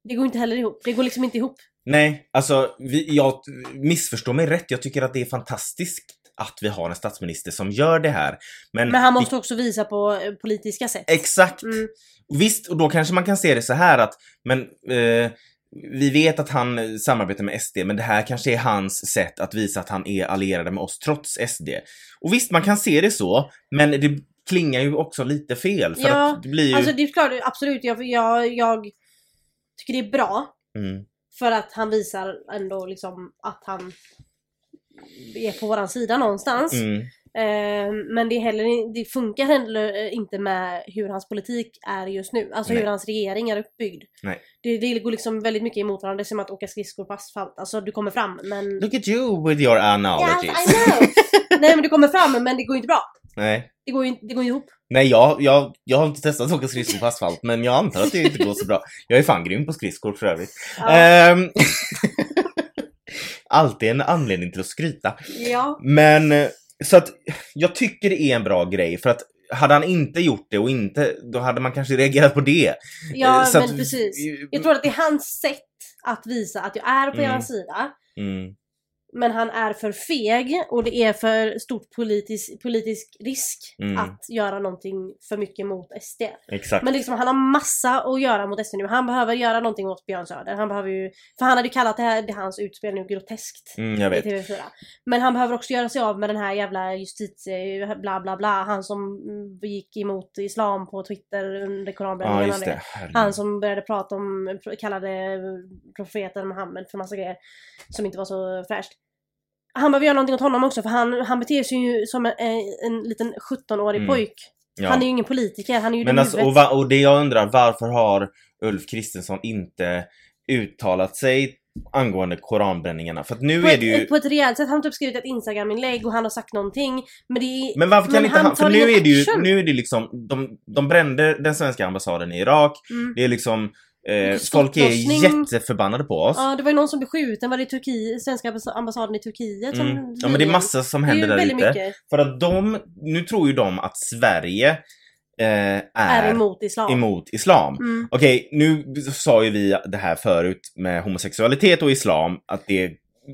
Det går inte heller ihop. Det går liksom inte ihop. Nej, alltså vi, jag missförstår mig rätt. Jag tycker att det är fantastiskt att vi har en statsminister som gör det här. Men, Men han måste också visa på eh, politiska sätt. Exakt! Mm. Visst, och då kanske man kan se det så här att, men eh, vi vet att han samarbetar med SD, men det här kanske är hans sätt att visa att han är allierad med oss trots SD. Och visst, man kan se det så, men det klingar ju också lite fel. För Ja, att det blir ju... Alltså det är klart, absolut. Jag, jag, jag tycker det är bra. mm, För att han visar ändå liksom att han är på våran sida någonstans. mm, Eh, men det, heller, det funkar heller inte med hur hans politik är just nu. Alltså Nej. hur hans regering är uppbyggd. Nej. Det, det går liksom väldigt mycket emot varandra. Det är som att åka skridskor på asfalt. Alltså du kommer fram men... Look at you with your analogies. Yes, I know! Nej men du kommer fram men det går inte bra. Nej. Det går ju det går ju ihop. Nej, jag, jag, jag har inte testat att åka skridskor på asfalt, men jag antar att det inte går så bra. Jag är fan grym på skridskor för övrigt. Ja. Ehm, alltid en anledning till att skryta. ja. Men, eh, så att jag tycker det är en bra grej, för att hade han inte gjort det och inte, då hade man kanske reagerat på det. Ja Eh, så men att- precis. Jag tror att det är hans sätt att visa att jag är på Mm. er sida. Mm, Men han är för feg och det är för stort politisk, politisk risk Mm. att göra någonting för mycket mot SD. exakt. Men liksom, han har massa att göra mot SD nu. Han behöver göra någonting åt Björn Söder. Han behöver ju, för han hade ju kallat det här, det hans utspel nu groteskt. Mm, jag I vet. TV4. Men han behöver också göra sig av med den här jävla justitie bla bla bla. Han som mm, gick emot islam på Twitter under Ja, koranbränningen. det. han som började prata om, kallade profeten Muhammed för massa grejer som inte var så fräscht. Han behöver göra någonting åt honom också för han, han beter sig ju som en, en liten 17-årig Mm. pojk. Ja. Han är ju ingen politiker, han är ju Men alltså, och, va, och det jag undrar, varför har Ulf Kristersson inte uttalat sig angående koranbränningarna? För att nu på, är det ju... på ett rejält sätt. Han har typ skrivit ett Instagram-inlägg och han har sagt någonting. Men det är, Men varför kan men inte han han, för nu är det ju, nu är det liksom, de, de brände den svenska ambassaden i Irak, Mm. det är liksom, eh, folk är jätteförbannade på oss. Ja, det var ju någon som blev skjuten. Var det i Turkiet, svenska ambass- ambassaden i Turkiet? Som Mm. Ja men det är massa som händer där ute. mycket. För att de, nu tror ju de att Sverige eh, är, Är emot islam. emot islam. Mm. Okej, nu sa ju vi det här förut med homosexualitet och islam, att det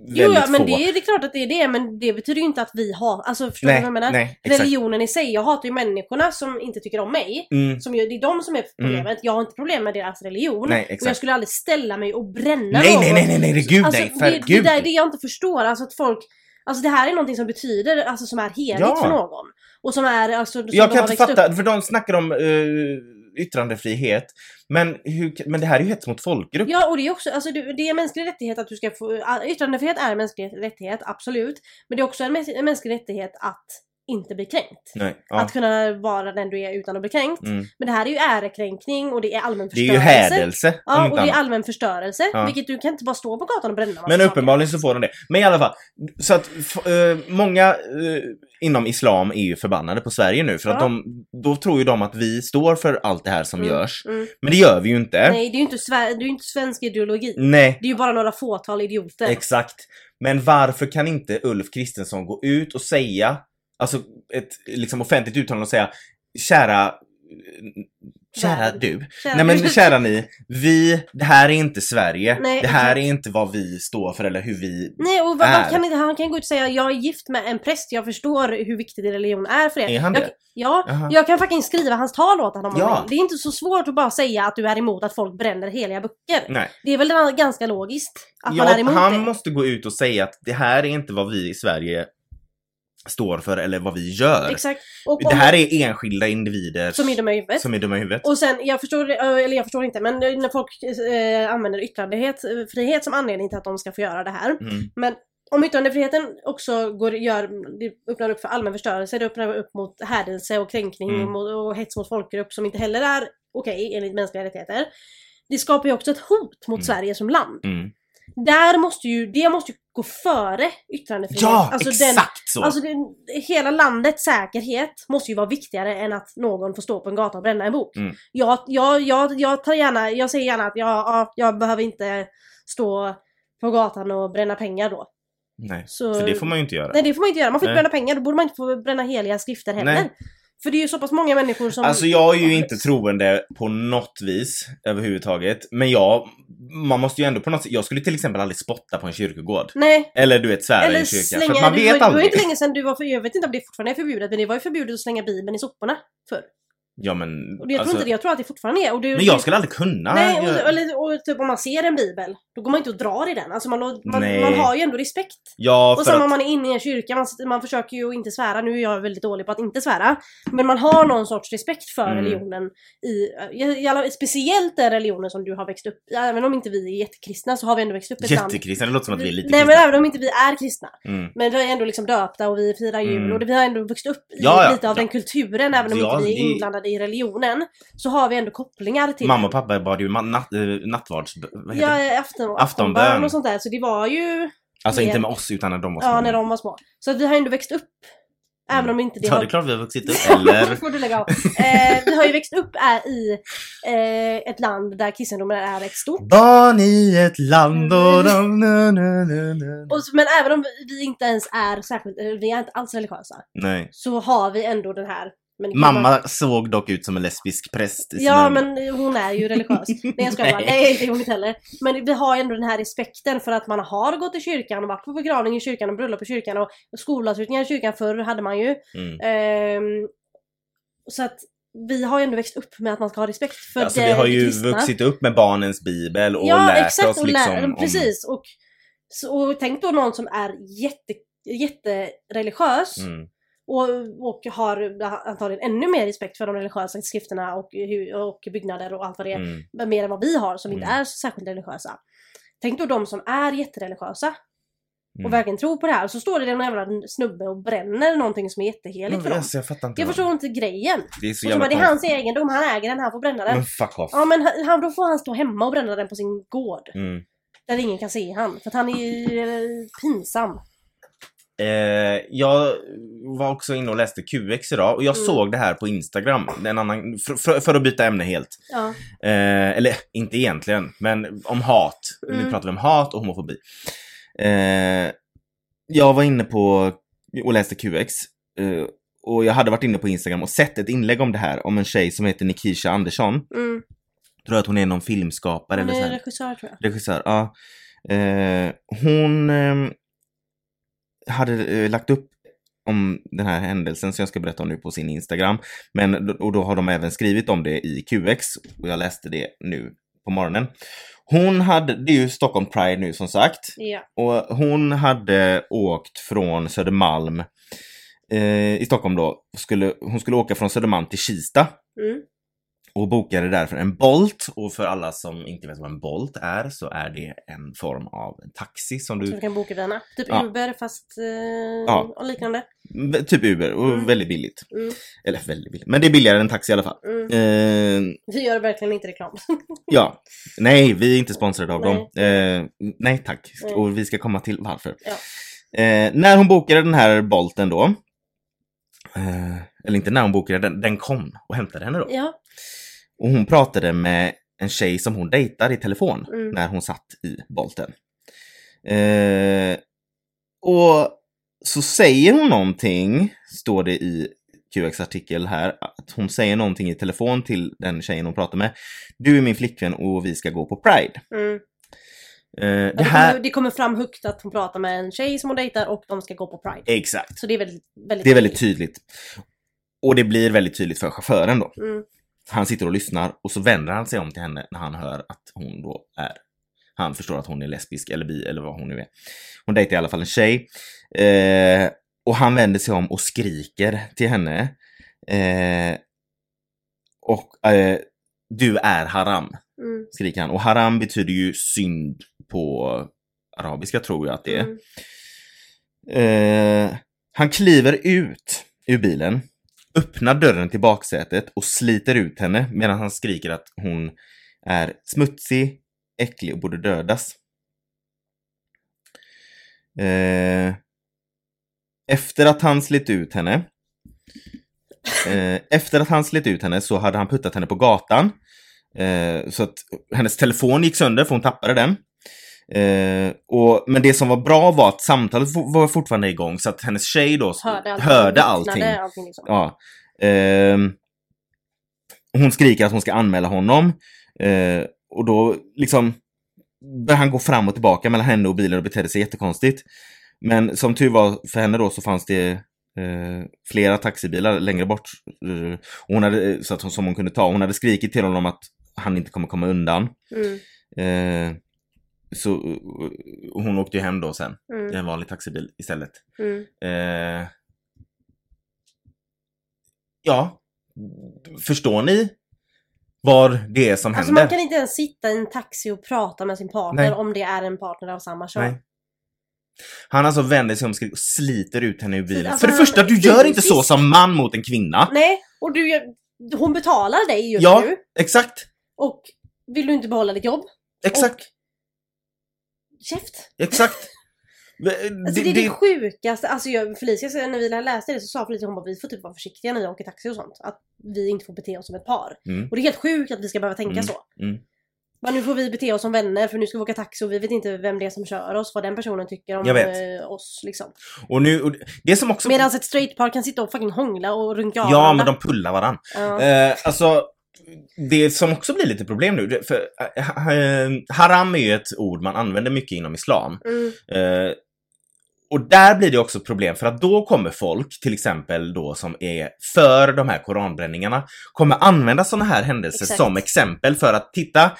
Jo, ja, men få. det är, det är klart att det är det, men det betyder ju inte att vi har... Alltså förstår nej, du vad jag menar? nej. Religionen i sig, jag hatar ju människorna som inte tycker om mig. Mm, Som ju, det är de som är problemet. Jag har inte problem med deras religion. nej, och jag skulle aldrig ställa mig och bränna Nej, någon. nej, nej, nej, nej, nej, gud alltså, nej, för det, det, gud. där, det jag inte förstår, alltså att folk... Alltså det här är någonting som betyder, alltså som är heligt Ja. för någon. Och som är, alltså, som Jag kan inte fatta, för de snackar om eh, yttrandefrihet, men, hur, men det här är ju hets mot folkgrupp. Ja, och det är också, alltså det, är en mänsklig rättighet att du ska få, yttrandefrihet är en mänsklig rättighet, absolut. Men det är också en, mäns- en mänsklig rättighet att inte bli kränkt. Nej, ja. Att kunna vara den du är utan att bli kränkt. Mm. Men det här är ju ärekränkning och det är allmän Det är förstörelse. ju hädelse, Ja, och det är allmän förstörelse. Ja. Vilket du kan inte bara stå på gatan och bränna Men saker. uppenbarligen så får de det. Men i alla fall, så att eh, många eh, inom islam är ju förbannade på Sverige nu för att Ja. de, då tror ju de att vi står för allt det här som Mm, görs. Mm. Men det gör vi ju inte. Nej, det är ju inte, det är ju inte svensk ideologi. Nej, Det är ju bara några fåtal idioter. exakt. Men varför kan inte Ulf Kristensson gå ut och säga, alltså ett liksom offentligt uttalande och säga Kära Kära du. Kära Nej men kära ni. Vi, det här är inte Sverige. Nej, det här är inte vad vi står för eller hur vi Nej, och vad, är. kan han kan gå ut och säga jag är gift med en präst, jag förstår hur viktig religion är för er. Är han jag, det? Ja, Jaha. jag kan fucking skriva hans tal åt honom om Ja. Det är inte så svårt att bara säga att du är emot att folk bränner heliga böcker. Nej. Det är väl ganska logiskt att ja, man är emot han det. måste gå ut och säga att det här är inte vad vi i Sverige står för eller vad vi gör. Exakt. Och Det här är enskilda individer Som är dumma i huvudet. som är dumma i huvudet. Och sen, jag förstår, eller jag förstår inte, men när folk eh, använder yttrandefrihet eh, frihet som anledning till att de ska få göra det här. Mm. Men om yttrandefriheten också går, gör, öppnar upp för allmän förstörelse, det öppnar upp mot hädelse och kränkning Mm. och, och hets mot folkgrupp som inte heller är okej enligt mänskliga rättigheter. Det skapar ju också ett hot mot Mm. Sverige som land. Mm. Där måste ju, det måste ju gå före yttrandefrihet. Ja, Alltså exakt så! Alltså det, hela landets säkerhet måste ju vara viktigare än att någon får stå på en gata och bränna en bok. Mm. Jag, jag, jag, jag tar gärna, jag säger gärna att jag, ja, jag behöver inte stå på gatan och bränna pengar då. Nej, Så- för det får man ju inte göra. Nej det får man inte göra, man får inte bränna pengar, då borde man inte få bränna heliga skrifter heller. Nej. För det är ju så pass många människor som... Alltså jag är ju inte troende på något vis överhuvudtaget. Men jag, man måste ju ändå på något sätt, jag skulle till exempel aldrig spotta på en kyrkogård. Nej, Eller du vet svära i en kyrka. slänga... för man vet var, det var aldrig. inte länge sedan du var för, jag vet inte om det fortfarande är förbjudet, men det var ju förbjudet att slänga bibeln i soporna förr. Ja men... Och det, jag, tror alltså, inte det, jag tror att det fortfarande är. Och det, Men jag skulle aldrig kunna. Nej, och, eller, och typ om man ser en bibel, då går man inte och drar i den. Alltså man, man, man har ju ändå respekt. Ja, Och samma att... om man är inne i en kyrka, man, man försöker ju inte svära, nu är jag väldigt dålig på att inte svära. Men man har någon sorts respekt för Mm. religionen. I, i, alla, speciellt den religionen som du har växt upp i. Även om inte vi är jättekristna så har vi ändå växt upp i ett land. Jättekristna, det låter som att vi är lite Nej men kristna. även om inte vi är kristna. Mm. Men vi är ändå liksom döpta och vi firar jul Mm. och vi har ändå vuxit upp i Ja, ja, lite av den kulturen även om inte vi är det- inblandade i religionen. Så har vi ändå kopplingar till Mamma och pappa bad ju natt, eh, nattvards... Ja, afton, Aftonbön. och sånt där. Så det var ju Alltså det- inte med oss utan när de var små. Ja, när de var små. Så att vi har ändå växt upp. Även om inte det Ja, har... det är klart vi har vuxit upp. Eller? får du lägga av. Eh, vi har ju växt upp är i eh, ett land där kristendomen är rätt stort. Barn i ett land och de... Nu, nu, nu, nu. Och, men även om vi- vi inte ens är särskilt, eh, vi är inte alls religiösa. Nej. Så har vi ändå den här... Mamma såg dock ut som en lesbisk präst i sina Ja ögon. men hon är ju religiös. Nej jag skojar bara. Nej. Det är hon inte heller. Men vi har ändå den här respekten för att man har gått i kyrkan och varit på begravning i kyrkan och bröllop i kyrkan och skolavslutningar i kyrkan förr hade man ju. Mm. Ehm, så att vi har ju ändå växt upp med att man ska ha respekt för Alltså det vi har ju kristna. vuxit upp med barnens bibel och ja, lärt exakt, oss och liksom lär, om... Precis. Och, så, och tänk då någon som är jätte, jättereligiös Mm. Och, och har antagligen ännu mer respekt för de religiösa skrifterna och, och byggnader och allt vad det är. Mm. Mer än vad vi har som inte Mm. är så särskilt religiösa. Tänk då de som är jättereligiösa Mm. och verkligen tror på det här. Och så står det en jävla snubbe och bränner någonting som är jätteheligt för Ja, dem. alltså, jag fattar inte. Jag förstår inte grejen. Det är Och så jävla bara, det är hans egendom, han äger den, han får bränna den. Men fuck off. Ja men han, han- då får han stå hemma och bränna den på sin gård. Mm. Där ingen kan se han. För att han är ju eh, pinsam. Eh, jag var också inne och läste QX idag och jag Mm. såg det här på Instagram. En annan, för, för, att byta ämne helt. Ja. Eh, eller inte egentligen, men om hat. Nu Mm. pratar vi om hat och homofobi. Eh, jag var inne på och läste QX. Eh, och jag hade varit inne på Instagram och sett ett inlägg om det här. Om en tjej som heter Nikisha Andersson. Mm. Tror att hon är någon filmskapare Han eller så är här. regissör tror jag. Regissör, ja. Eh, hon eh, hade eh, lagt upp om den här händelsen som jag ska berätta om nu på sin Instagram. Men, och då har de även skrivit om det i QX och jag läste det nu på morgonen. Hon hade, det är ju Stockholm Pride nu som sagt. Ja. Och hon hade åkt från Södermalm eh, i Stockholm då. Skulle, hon skulle åka från Södermalm till Kista Mm. Och bokade därför en Bolt. Och för alla som inte vet vad en Bolt är så är det en form av taxi som du, du kan boka den. Typ Ja. Uber fast eh, Ja. och liknande. typ Uber, och Mm. väldigt billigt. Mm. Eller väldigt billigt, men det är billigare än taxi i alla fall. Mm. Eh, Vi gör verkligen inte reklam. ja, nej vi är inte sponsrade av Nej. dem. Eh, nej tack, Nej. och vi ska komma till varför. Ja. Eh, när hon bokade den här Bolten då, eh, eller inte när hon bokade den, den kom och hämtade henne då. ja. Och hon pratade med en tjej som hon dejtar i telefon Mm. när hon satt i Bolten. Eh, och så säger hon någonting, står det i QX artikel här, att hon säger någonting i telefon till den tjejen hon pratar med. Du är min flickvän och vi ska gå på Pride. Mm. Eh, det här... det kommer fram högt att hon pratar med en tjej som hon dejtar och de ska gå på Pride. Exakt. Så det är väldigt, väldigt Det är väldigt tydligt. Och det blir väldigt tydligt för chauffören då. Mm. Han sitter och lyssnar och så vänder han sig om till henne när han hör att hon då är han förstår att hon är lesbisk eller bi eller vad hon nu är. Hon dejtar i alla fall en tjej. Eh, och han vänder sig om och skriker till henne. Eh, och eh, du är haram, Mm. skriker han. Och haram betyder ju synd på arabiska tror jag att det är. Mm. Eh, han kliver ut ur bilen, öppnar dörren till baksätet och sliter ut henne medan han skriker att hon är smutsig, äcklig och borde dödas. Eh, efter att han slit ut henne eh, Efter att han slit ut henne så hade han puttat henne på gatan. Eh, så att hennes telefon gick sönder för hon tappade den. Eh, och, men det som var bra var att samtalet var fortfarande igång så att hennes tjej då Hörde allting. hörde allting. allting liksom. Ja. Ehm, hon skriker att hon ska anmäla honom. Eh, och då liksom börjar han gå fram och tillbaka mellan henne och bilen och betedde sig jättekonstigt. Men som tur var för henne då så fanns det eh, flera taxibilar längre bort. Eh, och hon hade, så att hon, som hon kunde ta. Hon hade skrikit till honom att han inte kommer komma undan. Mm, Eh, så eh, hon åkte ju hem då sen i mm, en vanlig taxibil istället. mm. Eh, ja, förstår ni vad det är som Alltså händer? man kan inte ens sitta i en taxi och prata med sin partner Nej. om det är en partner av samma kön. Nej. Han alltså vänder sig om och och sliter ut henne ur bilen. Alltså, För det han- första, du gör inte så som man mot en kvinna. Nej, och du, hon betalar dig just Ja. nu. Exakt, Och vill du inte behålla ditt jobb? exakt, Käft! exakt. Alltså det, är det sjukaste, alltså jag, Felicia, när vi läste det så sa Felicia hon bara vi får typ vara försiktiga när vi åker taxi och sånt. Att vi inte får bete oss som ett par. Mm. Och det är helt sjukt att vi ska behöva tänka Mm, så. mm. Men nu får vi bete oss som vänner för nu ska vi åka taxi och vi vet inte vem det är som kör oss, vad den personen tycker om eh, oss liksom. Och nu, och det som också... Medan ett straight par kan sitta och fucking hångla och runka av Ja, varandra. men de pullar varann. Ja. Eh, alltså, det som också blir lite problem nu, för eh, eh, haram är ju ett ord man använder mycket inom islam. Mm, Eh, och där blir det också problem för att då kommer folk, till exempel då som är för de här koranbränningarna, kommer använda sådana här händelser Exakt. som exempel för att titta,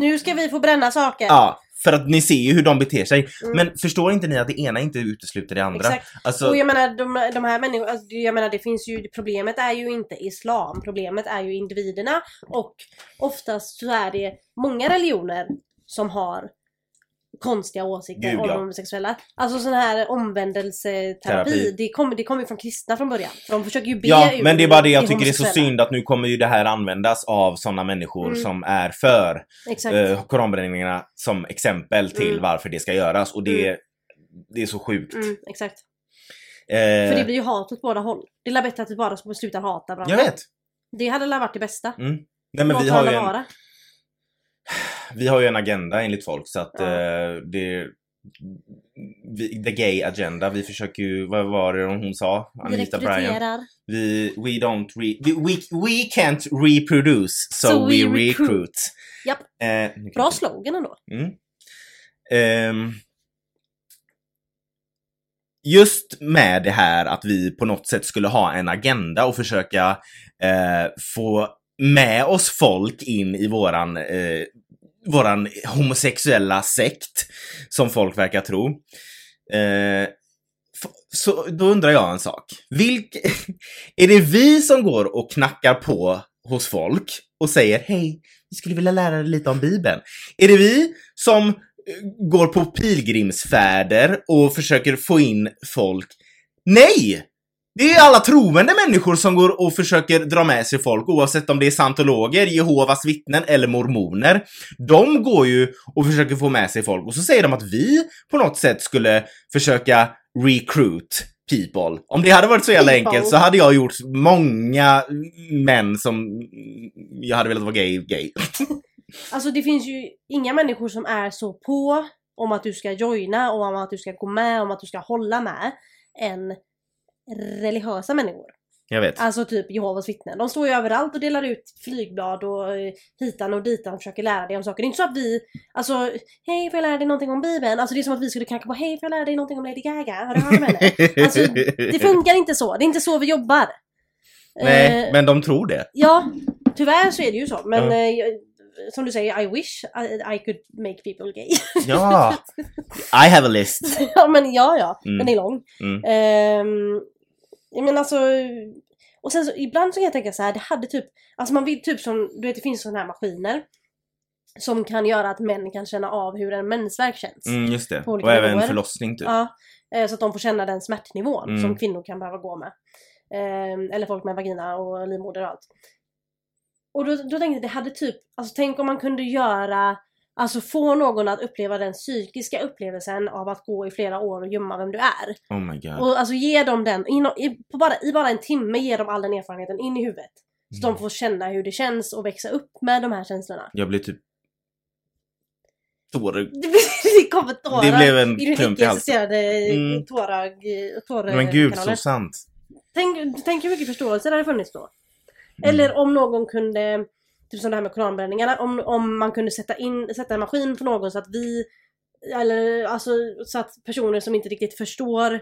nu ska vi få bränna saker. ja, för att ni ser ju hur de beter sig. Mm. Men förstår inte ni att det ena inte utesluter det andra? Exakt. Alltså, Och jag menar de, de här människorna, alltså, jag menar det finns ju, problemet är ju inte islam, problemet är ju individerna och oftast så är det många religioner som har konstiga åsikter Gud, om ja. homosexuella. Alltså sån här omvändelseterapi, Terapi. det kommer det kommer ju från kristna från början. För de försöker ju be Ja, ur men det är bara det jag tycker det är så synd att nu kommer ju det här användas av sådana människor Mm. som är för eh, koranbränningarna som exempel till Mm. varför det ska göras och det, det är så sjukt. Mm, exakt. Eh, För det blir ju hat åt båda håll. Det är la bättre att vi bara slutar hata varandra. jag vet. Det hade la varit det bästa. Mm. Nej, men Låt vi har, ju en, vara. Vi har ju en agenda enligt folk så att Ja. eh, det vi, the gay agenda, vi försöker ju, vad var det hon sa? Vi Anita Bryan. rekryterar. Vi, we don't re, we, we, we can't reproduce so, So we, we recruit. recruit. Japp. Eh, Bra slogan ändå. Mm. Ehm, just med det här att vi på något sätt skulle ha en agenda och försöka eh, få med oss folk in i våran, eh, våran homosexuella sekt, som folk verkar tro. Eh, så då undrar jag en sak. Vilk, är det vi som går och knackar på hos folk och säger hej, vi skulle vilja lära dig lite om Bibeln? Är det vi som eh, går på pilgrimsfärder och försöker få in folk? Nej! Det är alla troende människor som går och försöker dra med sig folk oavsett om det är scientologer, Jehovas vittnen eller mormoner. De går ju och försöker få med sig folk och så säger de att vi på något sätt skulle försöka recruit people. Om det hade varit så jävla People. enkelt så hade jag gjort många män som jag hade velat vara gay, gay. Alltså det finns ju inga människor som är så på om att du ska joina och om att du ska gå med, om att du ska hålla med än religiösa människor. Jag vet. Alltså typ Jehovas vittnen. De står ju överallt och delar ut flygblad och eh, hitan och ditan och försöker lära dig om saker. Det är inte så att vi, alltså hej får jag lära dig någonting om bibeln? Alltså det är som att vi skulle knacka på hej får jag lära dig någonting om Lady Gaga? Har du hört om henne? Alltså det funkar inte så. Det är inte så vi jobbar. Nej, Eh, men de tror det. Ja, tyvärr så är det ju så. Men Ja. eh, som du säger, I wish I, I could make people gay. Ja! I have a list. ja men ja ja, Mm. den är lång. Mm. Ehm, jag menar alltså, och sen så ibland så kan jag tänka så här, det hade typ, alltså man vill typ som, du vet det finns sådana här maskiner som kan göra att män kan känna av hur en mensvärk känns. Mm, just det. Och olika även nivåer. förlossning typ. Ja, eh, så att de får känna den smärtnivån Mm. som kvinnor kan behöva gå med. Ehm, eller folk med vagina och livmoder och allt. Och då, då tänkte jag, det hade typ, alltså tänk om man kunde göra, alltså få någon att uppleva den psykiska upplevelsen av att gå i flera år och gömma vem du är. Oh my god. Och alltså ge dem den, in, i, på bara, i bara en timme ge dem all den erfarenheten in i huvudet. Så Mm. de får känna hur det känns och växa upp med de här känslorna. Jag blir typ tår... det kommer tårar. Det blev en klump i halsen. Mm. tårar, Men gud, så kanaler. sant. Tänk, tänk hur mycket förståelse det hade funnits då. Mm. Eller om någon kunde, typ som det här med koranbränningarna, om, om man kunde sätta, in, sätta en maskin på någon så att vi, eller alltså så att personer som inte riktigt förstår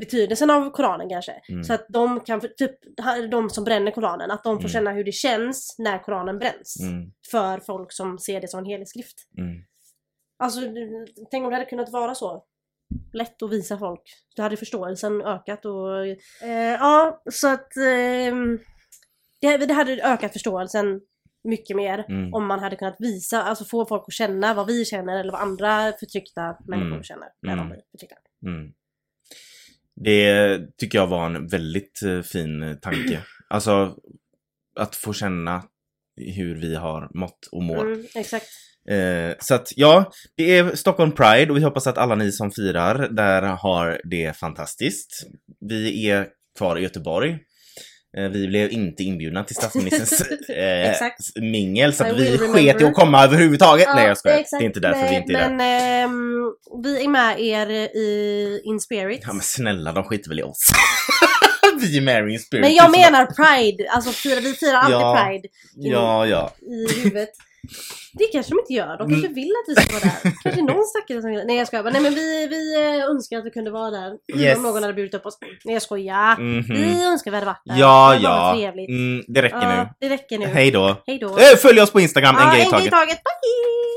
betydelsen av Koranen kanske. Mm. Så att de kan, typ de som bränner Koranen, att de får Mm. känna hur det känns när Koranen bränns. Mm, För folk som ser det som en helig skrift. mm. Alltså, tänk om det hade kunnat vara så. Lätt att visa folk. Då hade förståelsen ökat och... Eh, ja, så att... ehm, det, det hade ökat förståelsen mycket mer Mm. om man hade kunnat visa, alltså få folk att känna vad vi känner eller vad andra förtryckta människor Mm. känner när Mm. de blir förtryckta. Mm. Det tycker jag var en väldigt eh, fin eh, tanke. Alltså att få känna hur vi har mått och mår. Mm, exakt. Eh, så att ja, det är Stockholm Pride och vi hoppas att alla ni som firar där har det fantastiskt. Vi är kvar i Göteborg. Eh, vi blev inte inbjudna till statsministerns eh, mingel så I att vi sket i att komma överhuvudtaget. Nej jag skojar, exakt. det är inte därför men, vi inte är där. Men ehm, vi är med er i In Spirit. Ja men snälla, de skiter väl i oss. vi är Mary in Spirit. Men jag menar Pride, alltså vi firar alltid Ja. Pride Ja, ja. i huvudet. Det kanske de inte gör, de kanske Mm. vill att vi ska vara där. Kanske någon stackare som vill. Nej jag skojar bara. Nej men vi, vi eh, önskar att vi kunde vara där. Yes. Om någon hade bjudit upp oss. Nej jag skojar. Mhm. Vi önskar vi hade varit där. Ja, Det ja. Trevligt. Mm, det räcker ja, nu. Det räcker nu. Hej då. Hej då. Eh, Följ oss på Instagram, en grej i en grej i taget. taget. Bye!